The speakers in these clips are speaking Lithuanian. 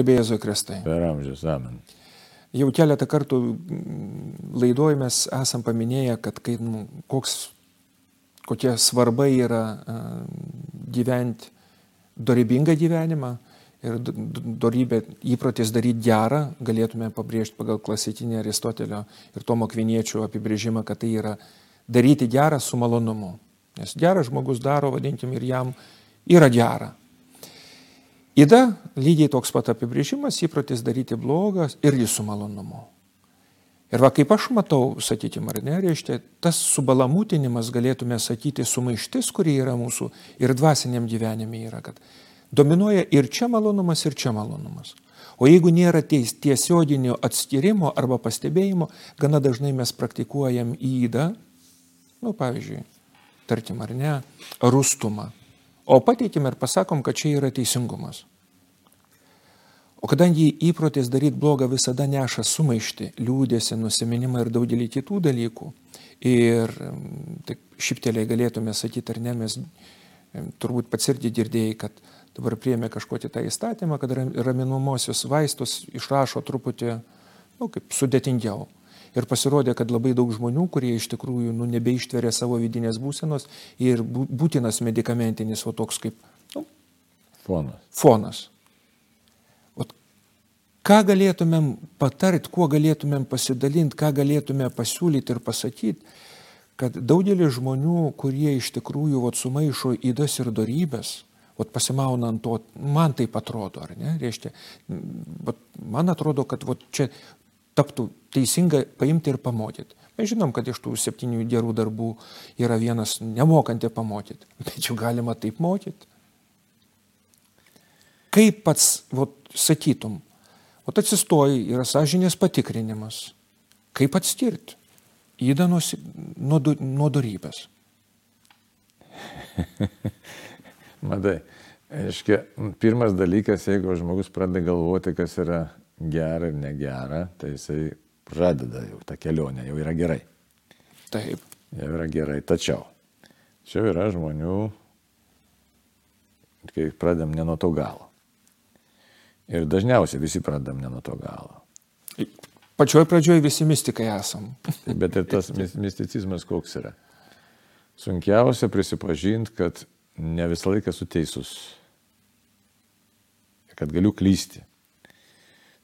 Garbėjai Jėzui Kristai. Per amžius, amen. Jau keletą kartų mm, laidoj mes esam paminėję, kad kai, nu, koks, kokia svarba yra uh, gyventi dorybingą gyvenimą ir dorybė įprotis daryti gerą, galėtume pabrėžti pagal klasikinį Aristotelio ir Tomo Kviniečio apibrėžimą, kad tai yra daryti gerą su malonumu. Nes geras žmogus daro, vadinkim, ir jam yra gera. Įda lygiai toks pat apibrėžimas, įprotis daryti blogą irgi su malonumu. Ir va kaip aš matau, sakykime, ar ne, reiškia, tas subalamūtinimas, galėtume sakyti, sumaištis, kuri yra mūsų ir dvasiniam gyvenime yra, kad dominuoja ir čia malonumas, ir čia malonumas. O jeigu nėra ties, tiesioginio atskirimo arba pastebėjimo, gana dažnai mes praktikuojam įdą, nu pavyzdžiui, tarkim ar ne, rustumą. O pateikim ir pasakom, kad čia yra teisingumas. O kadangi įprotis daryti blogą visada neša sumaišti, liūdėsi, nusiminimą ir daugelį kitų dalykų, ir taip šipteliai galėtume sakyti, ar ne, mes turbūt pats irgi girdėjai, kad dabar priemė kažkokį tą įstatymą, kad raminamosius vaistus išrašo truputį, nu, kaip sudėtingiau. Ir pasirodė, kad labai daug žmonių, kurie iš tikrųjų nu, nebeištveria savo vidinės būsenos ir būtinas medikamentinis, o toks kaip nu, fonas. fonas. O ką galėtumėm patarti, kuo galėtumėm pasidalinti, ką galėtumėm pasiūlyti ir pasakyti, kad daugelis žmonių, kurie iš tikrųjų vat, sumaišo įdas ir darybės, vat, pasimauna ant to, man taip atrodo, ar ne, reiškia, vat, man atrodo, kad vat, čia taptų teisinga paimti ir pamokyti. Mes žinom, kad iš tų septynių gerų darbų yra vienas nemokanti pamokyti, bet jau galima taip mokyti. Kaip pats, vat, sakytum, vat atsistoji, yra sąžinės patikrinimas. Kaip atskirti įdanos nuo, nuo darybės? Matai, aiškia, pirmas dalykas, jeigu žmogus pradeda galvoti, kas yra gera ir negera, tai jisai pradeda jau tą kelionę, jau yra gerai. Taip. Jau yra gerai. Tačiau čia yra žmonių, kai pradam ne nuo to galo. Ir dažniausiai visi pradam ne nuo to galo. Pačioj pradžioj visi mystikai esam. Bet ir tas misticizmas koks yra. Sunkiausia prisipažinti, kad ne visą laiką esu teisus. Kad galiu klysti.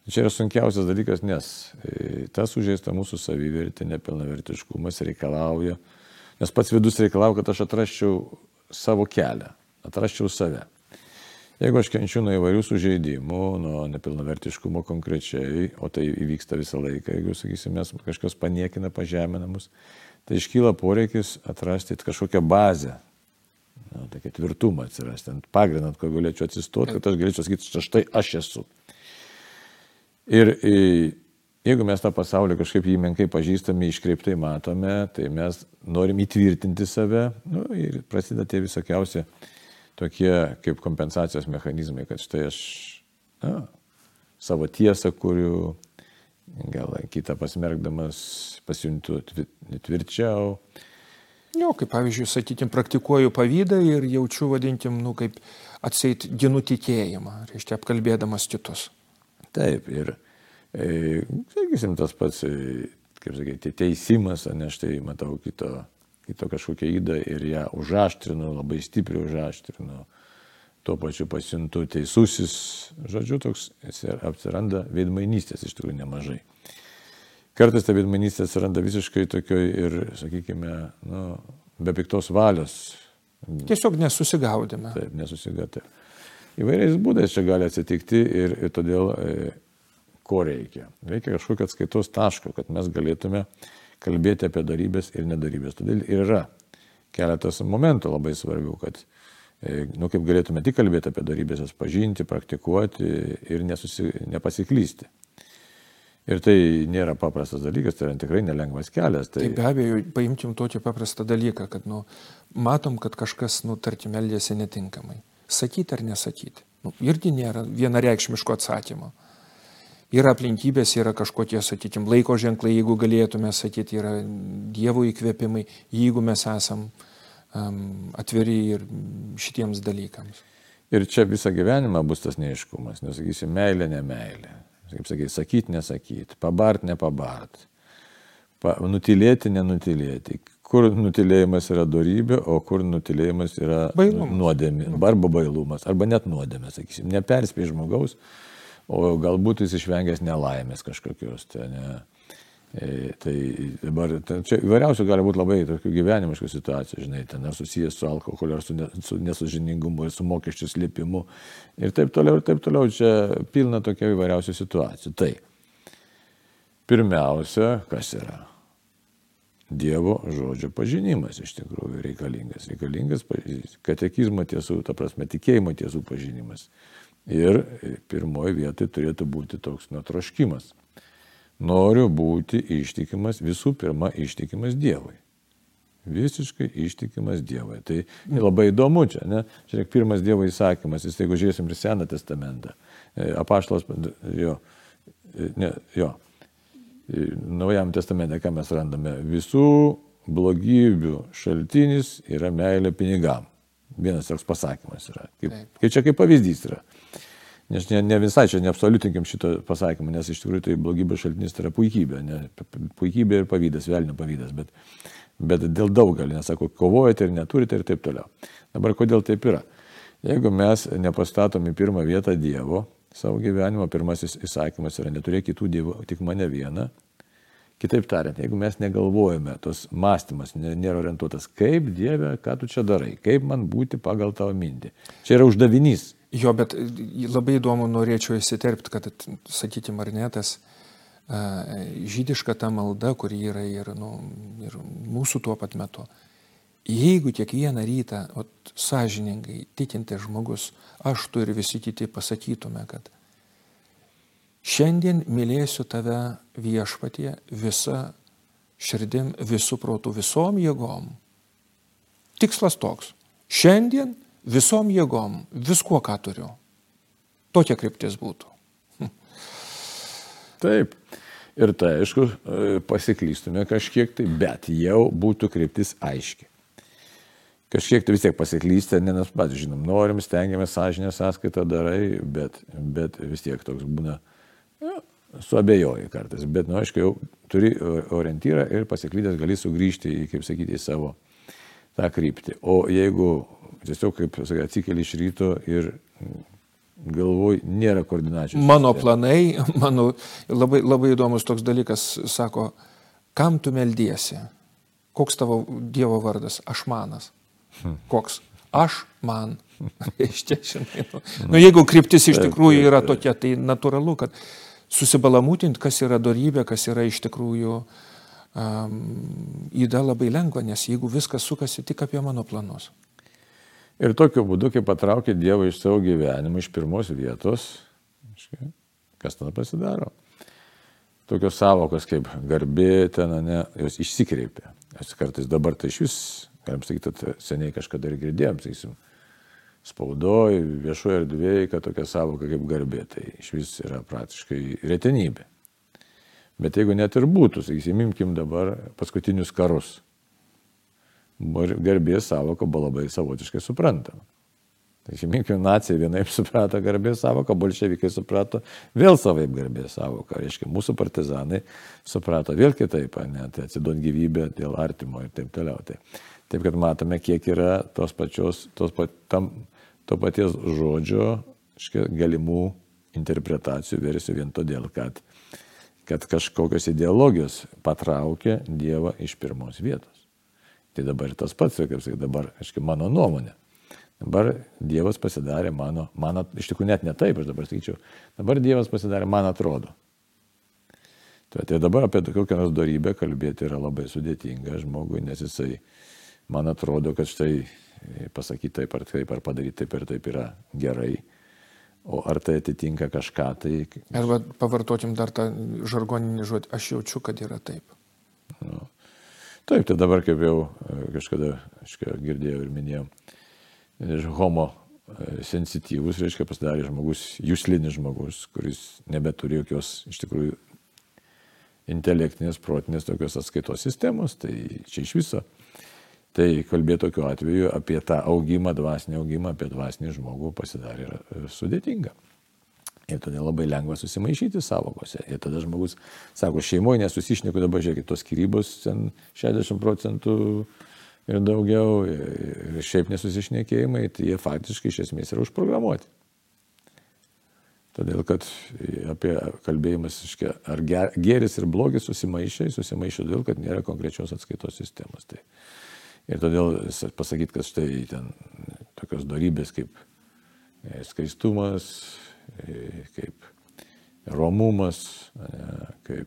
Čia yra sunkiausias dalykas, nes e, tas sužeista mūsų savivertė, nepilnavertiškumas reikalauja, nes pats vidus reikalauja, kad aš atraščiau savo kelią, atraščiau save. Jeigu aš kenčiu nuo įvairių sužeidimų, nuo nepilnavertiškumo konkrečiai, o tai įvyksta visą laiką, jeigu, sakysime, kažkas paniekina, pažemina mus, tai iškyla poreikis atrasti kažkokią bazę, na, tokia tvirtumą atsirasti, ant pagrindą, ant ko galėčiau atsistoti, kad aš galėčiau sakyti, štai aš esu. Ir e, jeigu mes tą pasaulį kažkaip jį menkai pažįstame, iškreiptai matome, tai mes norim įtvirtinti save nu, ir prasideda tie visokiausi tokie kaip kompensacijos mechanizmai, kad štai aš na, savo tiesą kuriu, gal kitą pasmergdamas pasijuntu tvirčiau. Jo, kaip pavyzdžiui, sakykime, praktikuoju pavydą ir jaučiu, vadinkim, nu, kaip atseit ginu tikėjimą, reiškia, apkalbėdamas kitus. Taip, ir, e, sakysim, tas pats, e, kaip sakyti, teisimas, ne štai matau kito, kito kažkokią įdą ir ją užaštrinu, labai stipriai užaštrinu. Tuo pačiu pasintu teisusis, žodžiu, toks atsiranda veidmainystės iš tikrųjų nemažai. Kartais ta veidmainystė atsiranda visiškai tokioj ir, sakykime, nu, be piktos valios. Tiesiog nesusigaudėme. Taip, nesusigaudėme. Įvairiais būdais čia gali atsitikti ir, ir todėl e, ko reikia? Reikia kažkokio atskaitos taško, kad mes galėtume kalbėti apie darybės ir nedarybės. Todėl ir yra keletas momentų labai svarbių, kad, e, nu, kaip galėtume tik kalbėti apie darybės, jas pažinti, praktikuoti ir nesusi, nepasiklysti. Ir tai nėra paprastas dalykas, tai yra tikrai nelengvas kelias. Tai, tai be abejo, paimkim tokį paprastą dalyką, kad nu, matom, kad kažkas, nu, tarkim, elgėsi netinkamai sakyti ar nesakyti. Nu, irgi nėra vienareikšmiško atsakymo. Yra aplinkybės, yra kažkokie, sakykime, laiko ženklai, jeigu galėtume sakyti, yra Dievo įkvėpimai, jeigu mes esam um, atviri ir šitiems dalykams. Ir čia visą gyvenimą bus tas neiškumas, nesakysi meilė, ne meilė. Kaip sakai, sakyti, nesakyti, pabart, nepabart, pa, nutilėti, nenutilėti. Kur nutilėjimas yra darybė, o kur nutilėjimas yra Bailumas. nuodėmė, arba bailumas, arba net nuodėmė, sakysim, neperspėj žmogaus, o galbūt jis išvengęs nelaimės kažkokios. Tai, ne, E, tai dabar ten, čia įvairiausių gali būti labai tokių gyvenimiškų situacijų, žinai, ten ar susijęs su alkoholiu, ar su, ne, su nesužiningumu, ar su mokesčių slėpimu ir taip toliau, ir taip toliau, čia pilna tokia įvairiausių situacijų. Tai pirmiausia, kas yra? Dievo žodžio pažinimas iš tikrųjų reikalingas. Reikalingas katekizmo tiesų, ta prasme, tikėjimo tiesų pažinimas. Ir pirmoji vietoje turėtų būti toks netroškimas Noriu būti ištikimas, visų pirma, ištikimas Dievui. Visiškai ištikimas Dievui. Tai labai įdomu čia, ne? Čia pirmas Dievo įsakymas, jis, jeigu žiūrėsim ir Seną testamentą, e, apaštalas, jo, e, ne, jo, Naujam testamente, ką mes randame, visų blogybių šaltinis yra meilė pinigam. Vienas toks pasakymas yra. Kaip, kaip čia kaip pavyzdys yra. Nes ne, ne visai čia neabsoliutinkim šito pasakymą, nes iš tikrųjų tai blogybės šaltinis tai yra puikybė. Ne, puikybė ir pavydas, velnio pavydas, bet, bet dėl daugelį, nes sako, kovojate ir neturite ir taip toliau. Dabar kodėl taip yra? Jeigu mes nepastatom į pirmą vietą Dievo savo gyvenimo, pirmasis įsakymas yra neturėk kitų dievų, tik mane vieną. Kitaip tariant, jeigu mes negalvojame, tos mąstymas nėra orientuotas, kaip Dieve, ką tu čia darai, kaip man būti pagal tavo mintį. Čia yra uždavinys. Jo, bet labai įdomu norėčiau įsiterpti, kad, sakykime, ar ne tas žydiška ta malda, kuri yra ir, nu, ir mūsų tuo pat metu. Jeigu kiekvieną rytą, o sąžiningai tikintis žmogus, aš tu ir visi kiti pasakytume, kad šiandien mylėsiu tave viešpatie visą širdim, visų protų, visom jėgom. Tikslas toks. Šiandien visom jėgom, viskuo, ką turiu. Tokia kryptis būtų. Taip. Ir tai, aišku, pasiklystume kažkiek tai, bet jau būtų kryptis aiški. Kažkiek tai vis tiek pasiklysti, ne mes pat žinom, norim, stengiamės, sąžinę sąskaitą darai, bet, bet vis tiek toks būna, ja, suabejoji kartais. Bet, nu, aišku, jau turi orientyrą ir pasiklydęs gali sugrįžti į, kaip sakyti, į savo tą kryptį. O jeigu tiesiog, kaip sakai, atsikeli iš ryto ir galvoj nėra koordinacijos. Mano planai, mano labai, labai įdomus toks dalykas, sako, kam tu meldiesi? Koks tavo Dievo vardas? Ašmanas. Koks? Aš man. iš čia, žinai. Nu, nu, jeigu kryptis iš tikrųjų yra tokia, tai natūralu, kad susibalamūtinti, kas yra darybė, kas yra iš tikrųjų um, įda labai lengva, nes jeigu viskas sukasi tik apie mano planus. Ir tokiu būdu, kai patraukė Dievą iš savo gyvenimo, iš pirmos vietos, kas tada pasidaro? Tokios savokos kaip garbė, ten, ne, jos išsikreipia. Jos kartais dabar tai iš vis, galim sakyti, seniai kažkada ir girdėjom, sakysim, spaudoj, viešoje erdvėje, kad tokia savoka kaip garbė, tai iš vis yra praktiškai retenybė. Bet jeigu net ir būtų, sakysim, imkim dabar paskutinius karus garbės savoka buvo labai savotiškai suprantama. Tai šeiminkime, nacijai vienaip suprato garbės savoką, bolševikai suprato vėl savaip garbės savoką. Reiškia, mūsų partizanai suprato vėl kitaip, ne, tai atsidon gyvybę dėl artimo ir taip toliau. Tai, taip, kad matome, kiek yra tos pačios, tos pat, tam, to paties žodžio škia, galimų interpretacijų versijų vien todėl, kad, kad kažkokios ideologijos patraukė Dievą iš pirmos vietos. Tai dabar tas pats, kaip sakai, dabar, aiškiai, mano nuomonė. Dabar Dievas pasidarė mano, man, iš tikrųjų net ne taip, aš dabar sakyčiau, dabar Dievas pasidarė, man atrodo. Tai, tai dabar apie kokią nors darybę kalbėti yra labai sudėtinga žmogui, nes jisai, man atrodo, kad štai pasakyti taip ar taip, ar padaryti taip ir taip yra gerai. O ar tai atitinka kažką, tai... Arba pavartokim dar tą žargoninį žodį, aš jaučiu, kad yra taip. Nu. Taip, tai dabar kaip jau e, kažkada aiškia, girdėjau ir minėjau, homo e, sensityvus, reiškia, pasidarė žmogus, jūslinis žmogus, kuris nebeturi jokios iš tikrųjų intelektinės, protinės tokios atskaitos sistemos, tai čia iš viso. Tai kalbėti tokiu atveju apie tą augimą, dvasinį augimą, apie dvasinį žmogų pasidarė e, sudėtinga. Ir todėl labai lengva susimaišyti savokose. Ir tada žmogus sako, šeimoje nesusišneku, dabar žiūrėkit, tos skirybos ten 60 procentų ir daugiau, ir šiaip nesusišnekėjimai, tai jie faktiškai iš esmės yra užprogramuoti. Todėl, kad apie kalbėjimas, ar geris ir blogis susimaišė, susimaišė todėl, kad nėra konkrečios atskaitos sistemos. Tai. Ir todėl pasakyti, kad štai ten tokios darybės kaip e, skaistumas, e, kaip romumas, kaip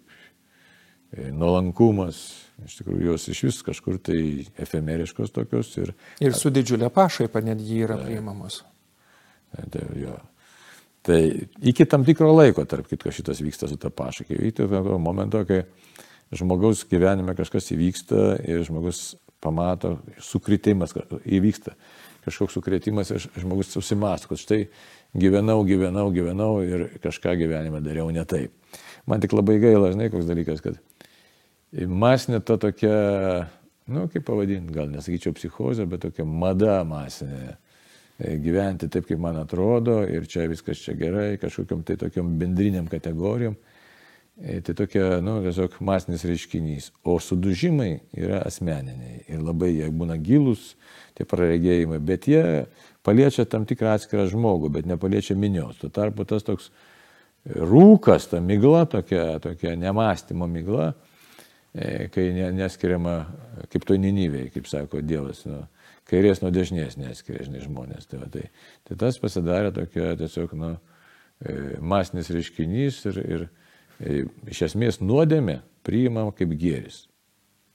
e, nuolankumas, iš tikrųjų jos iš vis kažkur tai efemeriškos tokios. Ir, ir su didžiulė pašaipa netgi yra priimamos. Tai, jo. Tai iki tam tikro laiko, tarp kitko, šitas vyksta su ta pašakė. Iki to momento, kai žmogaus gyvenime kažkas įvyksta ir žmogus pamato, sukritimas įvyksta, kažkoks sukretimas ir žmogus susimastų, kad štai gyvenau, gyvenau, gyvenau ir kažką gyvenime dariau ne taip. Man tik labai gaila, žinai, koks dalykas, kad masinė ta tokia, nu, kaip pavadinti, gal nesakyčiau psichozė, bet tokia mada masinė E, gyventi taip, kaip man atrodo, ir čia viskas čia gerai, kažkokiam tai tokiam bendriniam kategorijom. E, tai tokia, nu, tiesiog masinis reiškinys. O sudužimai yra asmeniniai ir labai jie būna gilus, tie praregėjimai, bet jie paliečia tam tikrą atskirą žmogų, bet nepaliečia minios. Tuo tarpu tas toks rūkas, ta migla, tokia, tokia nemastymo migla, e, kai neskiriama, kaip to ninyviai, kaip sako Dievas. Nu, kairės nuo dešinės neskiria, žinai, žmonės. Tai, va, tai, tai tas pasidarė tokia tiesiog, nu, e, masinis reiškinys ir, ir iš esmės nuodėmė priimama kaip gėris.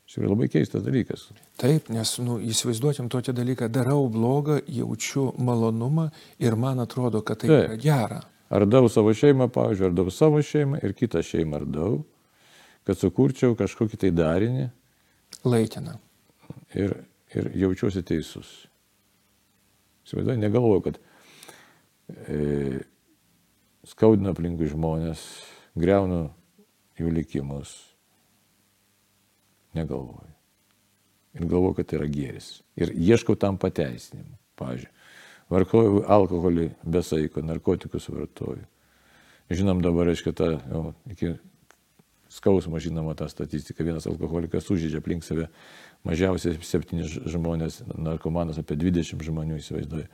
Šis yra labai keistas dalykas. Taip, nes nu, įsivaizduotim tokį dalyką, darau blogą, jaučiu malonumą ir man atrodo, kad tai Taip. yra gera. Ardau savo šeimą, pavyzdžiui, ardau savo šeimą ir kitą šeimą ardau, kad sukurčiau kažkokį tai darinį. Laikiną. Ir ir jaučiuosi teisus. Įsivaizduoju, negalvoju, kad e, skaudinu aplinkui žmonės, greunu jų likimus. Negalvoju. Ir galvoju, kad tai yra gėris. Ir ieškau tam pateisinimų. Pavyzdžiui, vartoju alkoholį besaiko, narkotikus vartoju. Žinom dabar, reiškia, tą, jau, iki skausmo žinoma tą statistiką, vienas alkoholikas sužydžia aplink save mažiausiai 7 žmonės, narkomanas apie 20 žmonių įsivaizduoju.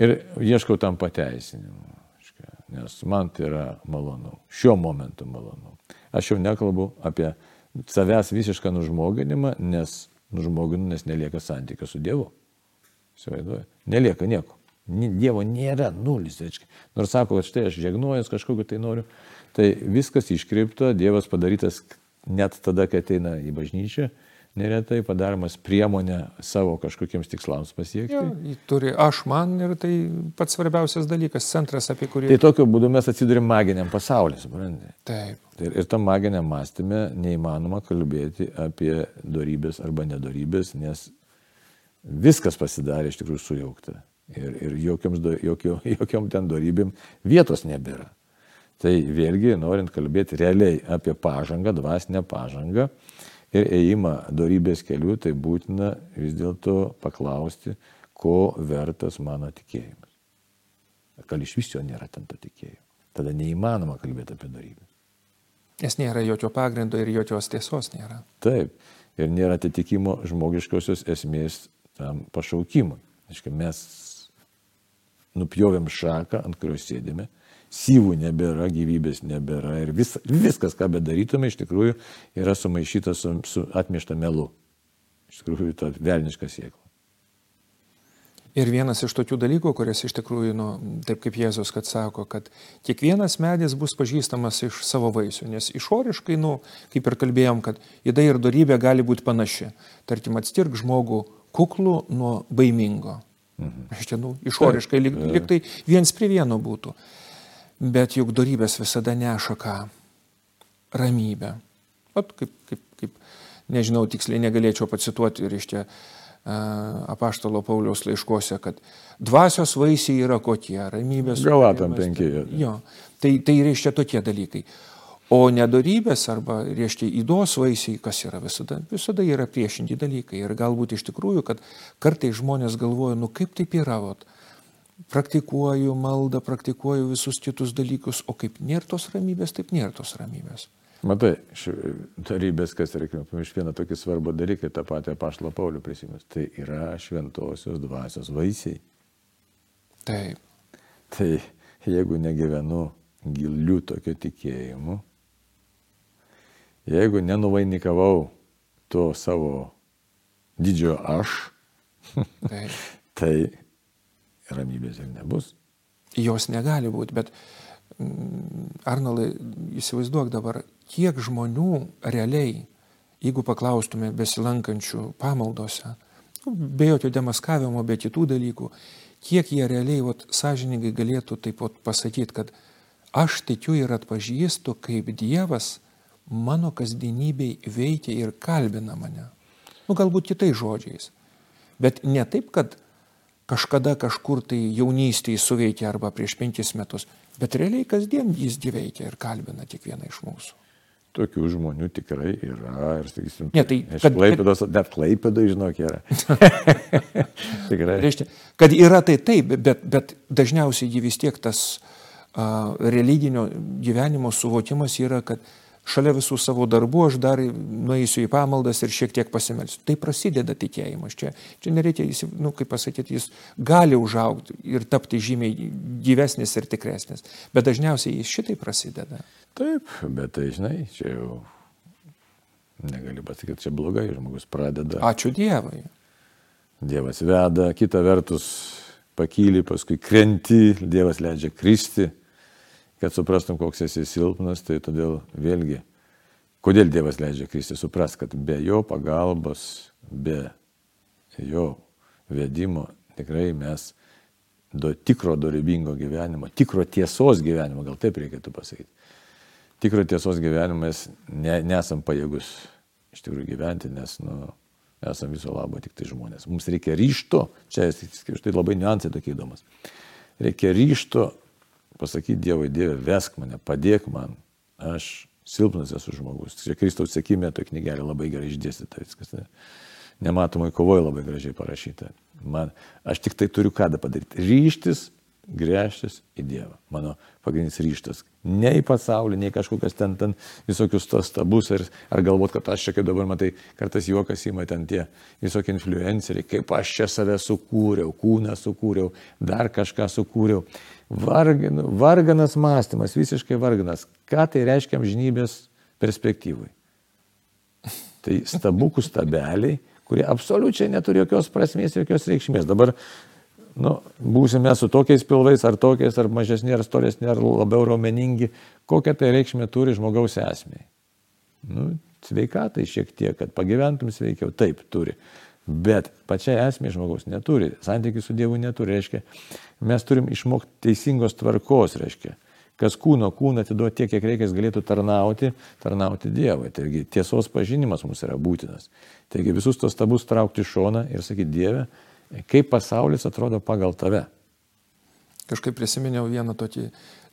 Ir ieškau tam pateisinimų, nes man tai yra malonu, šiuo momentu malonu. Aš jau nekalbu apie savęs visišką nužmoginimą, nes nužmoginu, nes nelieka santykio su Dievu. Įsivaizduoju, nelieka nieko. Dievo nėra nulis, reiškia. Nors sako, kad štai aš žegnuojas kažkokiu tai noriu, tai viskas iškripto, Dievas padarytas net tada, kai ateina į bažnyčią, neretai padaromas priemonė savo kažkokiems tikslams pasiekti. Jo, turi aš man ir tai pats svarbiausias dalykas, centras, apie kurį. Tai tokiu būdu mes atsidurim maginiam pasauliu, suprantate? Taip. Ir, ir tam maginiam mąstymė neįmanoma kalbėti apie darybės arba nedarybės, nes viskas pasidarė iš tikrųjų sujaukta. Ir, ir jokiom, jokiom, jokiom ten darybėm vietos nebėra. Tai vėlgi, norint kalbėti realiai apie pažangą, dvasinę pažangą, ir ėjimą darybės keliu, tai būtina vis dėlto paklausti, ko vertas mano tikėjimas. Gal iš vis jo nėra ten to tikėjimo. Tada neįmanoma kalbėti apie darybę. Nes nėra jokio pagrindo ir jokios tiesos nėra. Taip. Ir nėra atitikimo žmogiškosios esmės tam pašaukimui. Aiškiai, mes nupjovėm šaką, ant kurios sėdime, syvų nebėra, gyvybės nebėra ir vis, viskas, ką bedarytume, iš tikrųjų yra sumaišyta su, su atmiešta melu. Iš tikrųjų, ta velniška siekla. Ir vienas iš tokių dalykų, kuris iš tikrųjų, nu, taip kaip Jėzus, kad sako, kad kiekvienas medis bus pažįstamas iš savo vaisių, nes išoriškai, nu, kaip ir kalbėjom, kad įdai ir darybė gali būti panaši. Tarkim, atstirk žmogų kuklų nuo baimingo. Mhm. Aš čia, nu, išoriškai, lyg, lyg tai viens prie vieno būtų. Bet juk darybės visada neša ką? Ramybę. Ot, kaip, kaip, kaip, nežinau, tiksliai negalėčiau pacituoti ir iš čia apaštalo Pauliaus laiškose, kad dvasios vaisiai yra kokie - ramybės. Galatam penki. Jo, tai, tai reiškia tokie dalykai. O nedorybės arba, reiškia, įdos vaisiai, kas yra visada, visada yra priešingi dalykai. Ir galbūt iš tikrųjų, kad kartai žmonės galvoja, nu kaip taip yra, vat, praktikuoju maldą, praktikuoju visus kitus dalykus, o kaip nėra tos ramybės, taip nėra tos ramybės. Matai, darybės, kas reikia pamiršti vieną tokį svarbų dalyką, tą patį pašlą Paulių prisimės, tai yra šventosios dvasios vaisiai. Taip. Tai jeigu negyvenu giliu tokio tikėjimu, jeigu nenuvainikavau to savo didžiojo aš, tai ramybės ir nebus. jos negali būti, bet mm, Arnolai, įsivaizduok dabar, kiek žmonių realiai, jeigu paklaustume besilankančių pamaldose, nu, be jokio demaskavimo, be kitų dalykų, kiek jie realiai vat, sąžiningai galėtų taip pat pasakyti, kad aš tikiu ir atpažįstu, kaip Dievas mano kasdienybei veikia ir kalbina mane. Nu, galbūt kitais žodžiais. Bet ne taip, kad kažkada kažkur tai jaunystėje suveikia arba prieš penkis metus, bet realiai kasdien jis gyveikia ir kalbina kiekvieną iš mūsų. Tokių žmonių tikrai yra ir, sakysim, Ne, tai kad- Klaipėdos, net Klaipėdai, žinok, yra. tikrai. Reiškia, kad yra tai taip, bet, bet dažniausiai jį vis tiek tas a, religinio gyvenimo suvokimas yra, kad šalia visų savo darbų aš dar nueisiu į pamaldas ir šiek tiek pasimelsiu. Tai prasideda tikėjimas. Čia, čia nereikia, jis, nu, kaip pasakyti, jis gali užaugti ir tapti žymiai gyvesnis ir tikresnis. Bet dažniausiai jis šitai prasideda. Taip, bet tai, žinai, čia jau negali pasakyti, čia blogai, žmogus pradeda. Ačiū Dievui. Dievas veda, kita vertus pakyli, paskui krenti, Dievas leidžia kristi, kad suprastum, koks esi silpnas, tai todėl vėlgi, kodėl Dievas leidžia kristi, supras, kad be jo pagalbos, be jo vedimo tikrai mes do tikro dorybingo gyvenimo, tikro tiesos gyvenimo, gal taip reikėtų pasakyti. Tikro tiesos gyvenimo mes ne, nesam pajėgus iš tikrųjų gyventi, nes nu, esame viso labo tik tai žmonės. Mums reikia ryšto, čia štai labai niuansai tokie įdomus. Reikia ryšto pasakyti Dievui, Dieve, vesk mane, padėk man, aš silpnas esu žmogus. Čia Kristaus sėkime, to knygelė labai gerai išdėstyta viskas. Ne? Nematomai kovoje labai gražiai parašyta. Man, aš tik tai turiu ką padaryti. Ryštis, grėžtis į Dievą. Mano pagrindinis ryštas. Ne į pasaulį, ne į kažkokias ten, ten visokius tos stabus ar, ar galvot, kad aš čia kaip dabar matai, kartais juokas įma ten tie visokie influenceriai, kaip aš čia save sukūriau, kūną sukūriau, dar kažką sukūriau. Vargan, varganas mąstymas, visiškai varganas. Ką tai reiškia amžinybės perspektyvai? Tai stabukų stabeliai, kurie absoliučiai neturi jokios prasmės, jokios reikšmės. Dabar nu, būsime su tokiais pilvais, ar tokiais, ar mažesni, ar storesni, ar labiau raumeningi, kokią tai reikšmę turi žmogaus esmė. Nu, sveikatai šiek tiek, kad pagyventum sveikiau, taip turi. Bet pačiai esmė žmogaus neturi, santykių su Dievu neturi, reiškia, mes turim išmokti teisingos tvarkos, reiškia, kas kūno kūną atiduoti tiek, kiek reikia, galėtų tarnauti, tarnauti Dievui. Taigi tiesos pažinimas mums yra būtinas. Taigi visus tos tabus traukti šoną ir sakyti Dieve, kaip pasaulis atrodo pagal tave. Kažkaip prisiminiau vieną tokį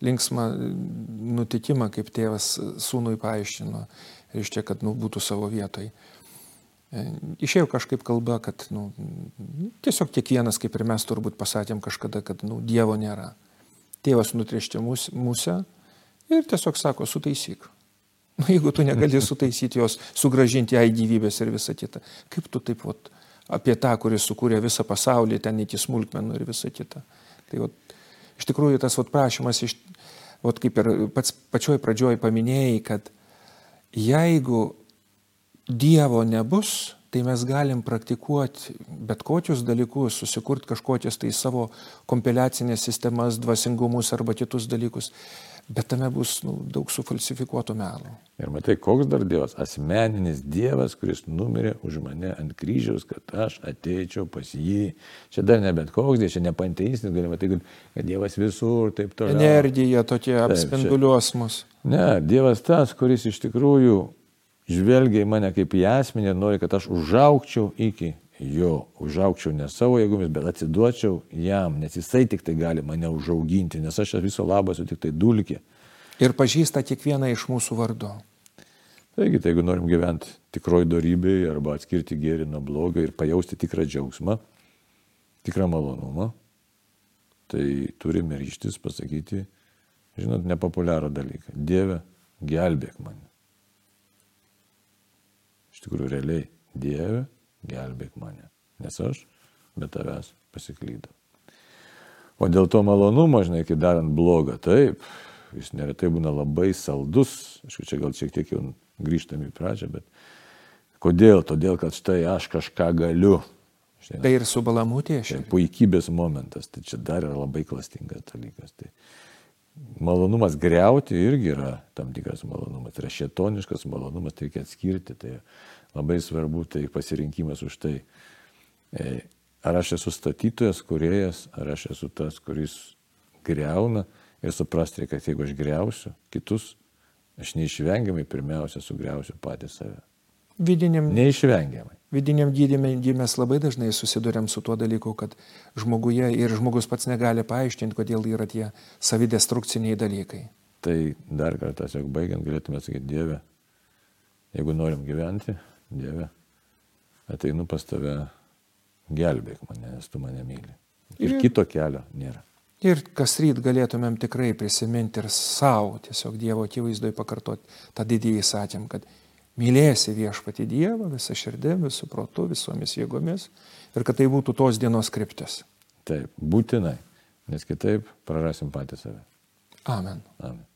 linksmą nutikimą, kaip tėvas sūnui paaiškino, reiškia, kad nu, būtų savo vietoj. Išėjo kažkaip kalba, kad nu, tiesiog kiekvienas, kaip ir mes turbūt pasakėm kažkada, kad nu, Dievo nėra. Tėvas nutriešti mūsų ir tiesiog sako, sutaisyk. Nu, jeigu tu negali sutaisyti jos, sugražinti jai gyvybės ir visą kitą, kaip tu taip vat, apie tą, kuris sukūrė visą pasaulį, ten iki smulkmenų ir visą kitą. Tai vat, iš tikrųjų tas vat, prašymas, iš, vat, kaip ir pats pačioj pradžioj paminėjai, kad jeigu Dievo nebus, tai mes galim praktikuoti bet kokius dalykus, susikurti kažkokias tai savo kompiliacinės sistemas, dvasingumus arba kitus dalykus, bet tame bus nu, daug sufalsifikuotų melų. Ir matai, koks dar Dievas, asmeninis Dievas, kuris numirė už mane ant kryžiaus, kad aš ateičiau pas jį. Čia dar ne bet koks, čia ne panteistinis, galima tai, kad Dievas visur, taip toliau. Energija tokie apspinduliuos mus. Ne, Dievas tas, kuris iš tikrųjų žvelgia į mane kaip į asmenį ir nori, kad aš užaukčiau iki jo, užaukčiau ne savo jėgomis, bet atsiduočiau jam, nes jisai tik tai gali mane užauginti, nes aš viso labo esu tik tai dulkė. Ir pažįsta kiekvieną iš mūsų vardu. Taigi, tai jeigu norim gyventi tikroji darybėje arba atskirti gėrį nuo blogio ir pajausti tikrą džiaugsmą, tikrą malonumą, tai turime ryštis pasakyti, žinot, nepopuliarų dalyką. Dieve, gelbėk mane. Iš tikrųjų, realiai, Dieve, gelbėk mane. Nes aš be tavęs pasiklydau. O dėl to malonumo, žinai, kai darant blogą, taip, jis neretai būna labai saldus, aišku, čia gal šiek tiek jau grįžtam į pradžią, bet kodėl? Todėl, kad štai aš kažką galiu. Žinai, Tai ir su balamutė Tai šiandien. puikybės momentas, tai čia dar yra labai klastingas dalykas. Tai malonumas greuti irgi yra tam tikras malonumas, tai yra šetoniškas malonumas, tai reikia atskirti, tai labai svarbu tai pasirinkimas už tai. E, Ar aš esu statytojas, kuriejas, ar aš esu tas, kuris greuna ir suprasti, kad jeigu aš greusiu kitus, aš neišvengiamai pirmiausia sugriausiu patį save. Vidiniam, Neišvengiamai. Vidiniam gydymė mes labai dažnai susidurėm su tuo dalyku, kad žmoguje ir žmogus pats negali paaiškinti, kodėl yra tie savidestrukciniai dalykai. Tai dar kartą, tiesiog baigiant, galėtume sakyti, Dieve, jeigu norim gyventi, Dieve, ateinu pas tave, gelbėk mane, nes tu mane myli. Ir Ir- kito kelio nėra. Ir kas ryt galėtumėm tikrai prisiminti ir savo, tiesiog Dievo akivaizdoj pakartoti tą didįjį įsakymą, kad mylėsi viešpati Dievą visą širdį, visų protų, visomis jėgomis ir kad tai būtų tos dienos kryptis. Taip, būtinai, nes kitaip prarasim patį save. Amen. Amen.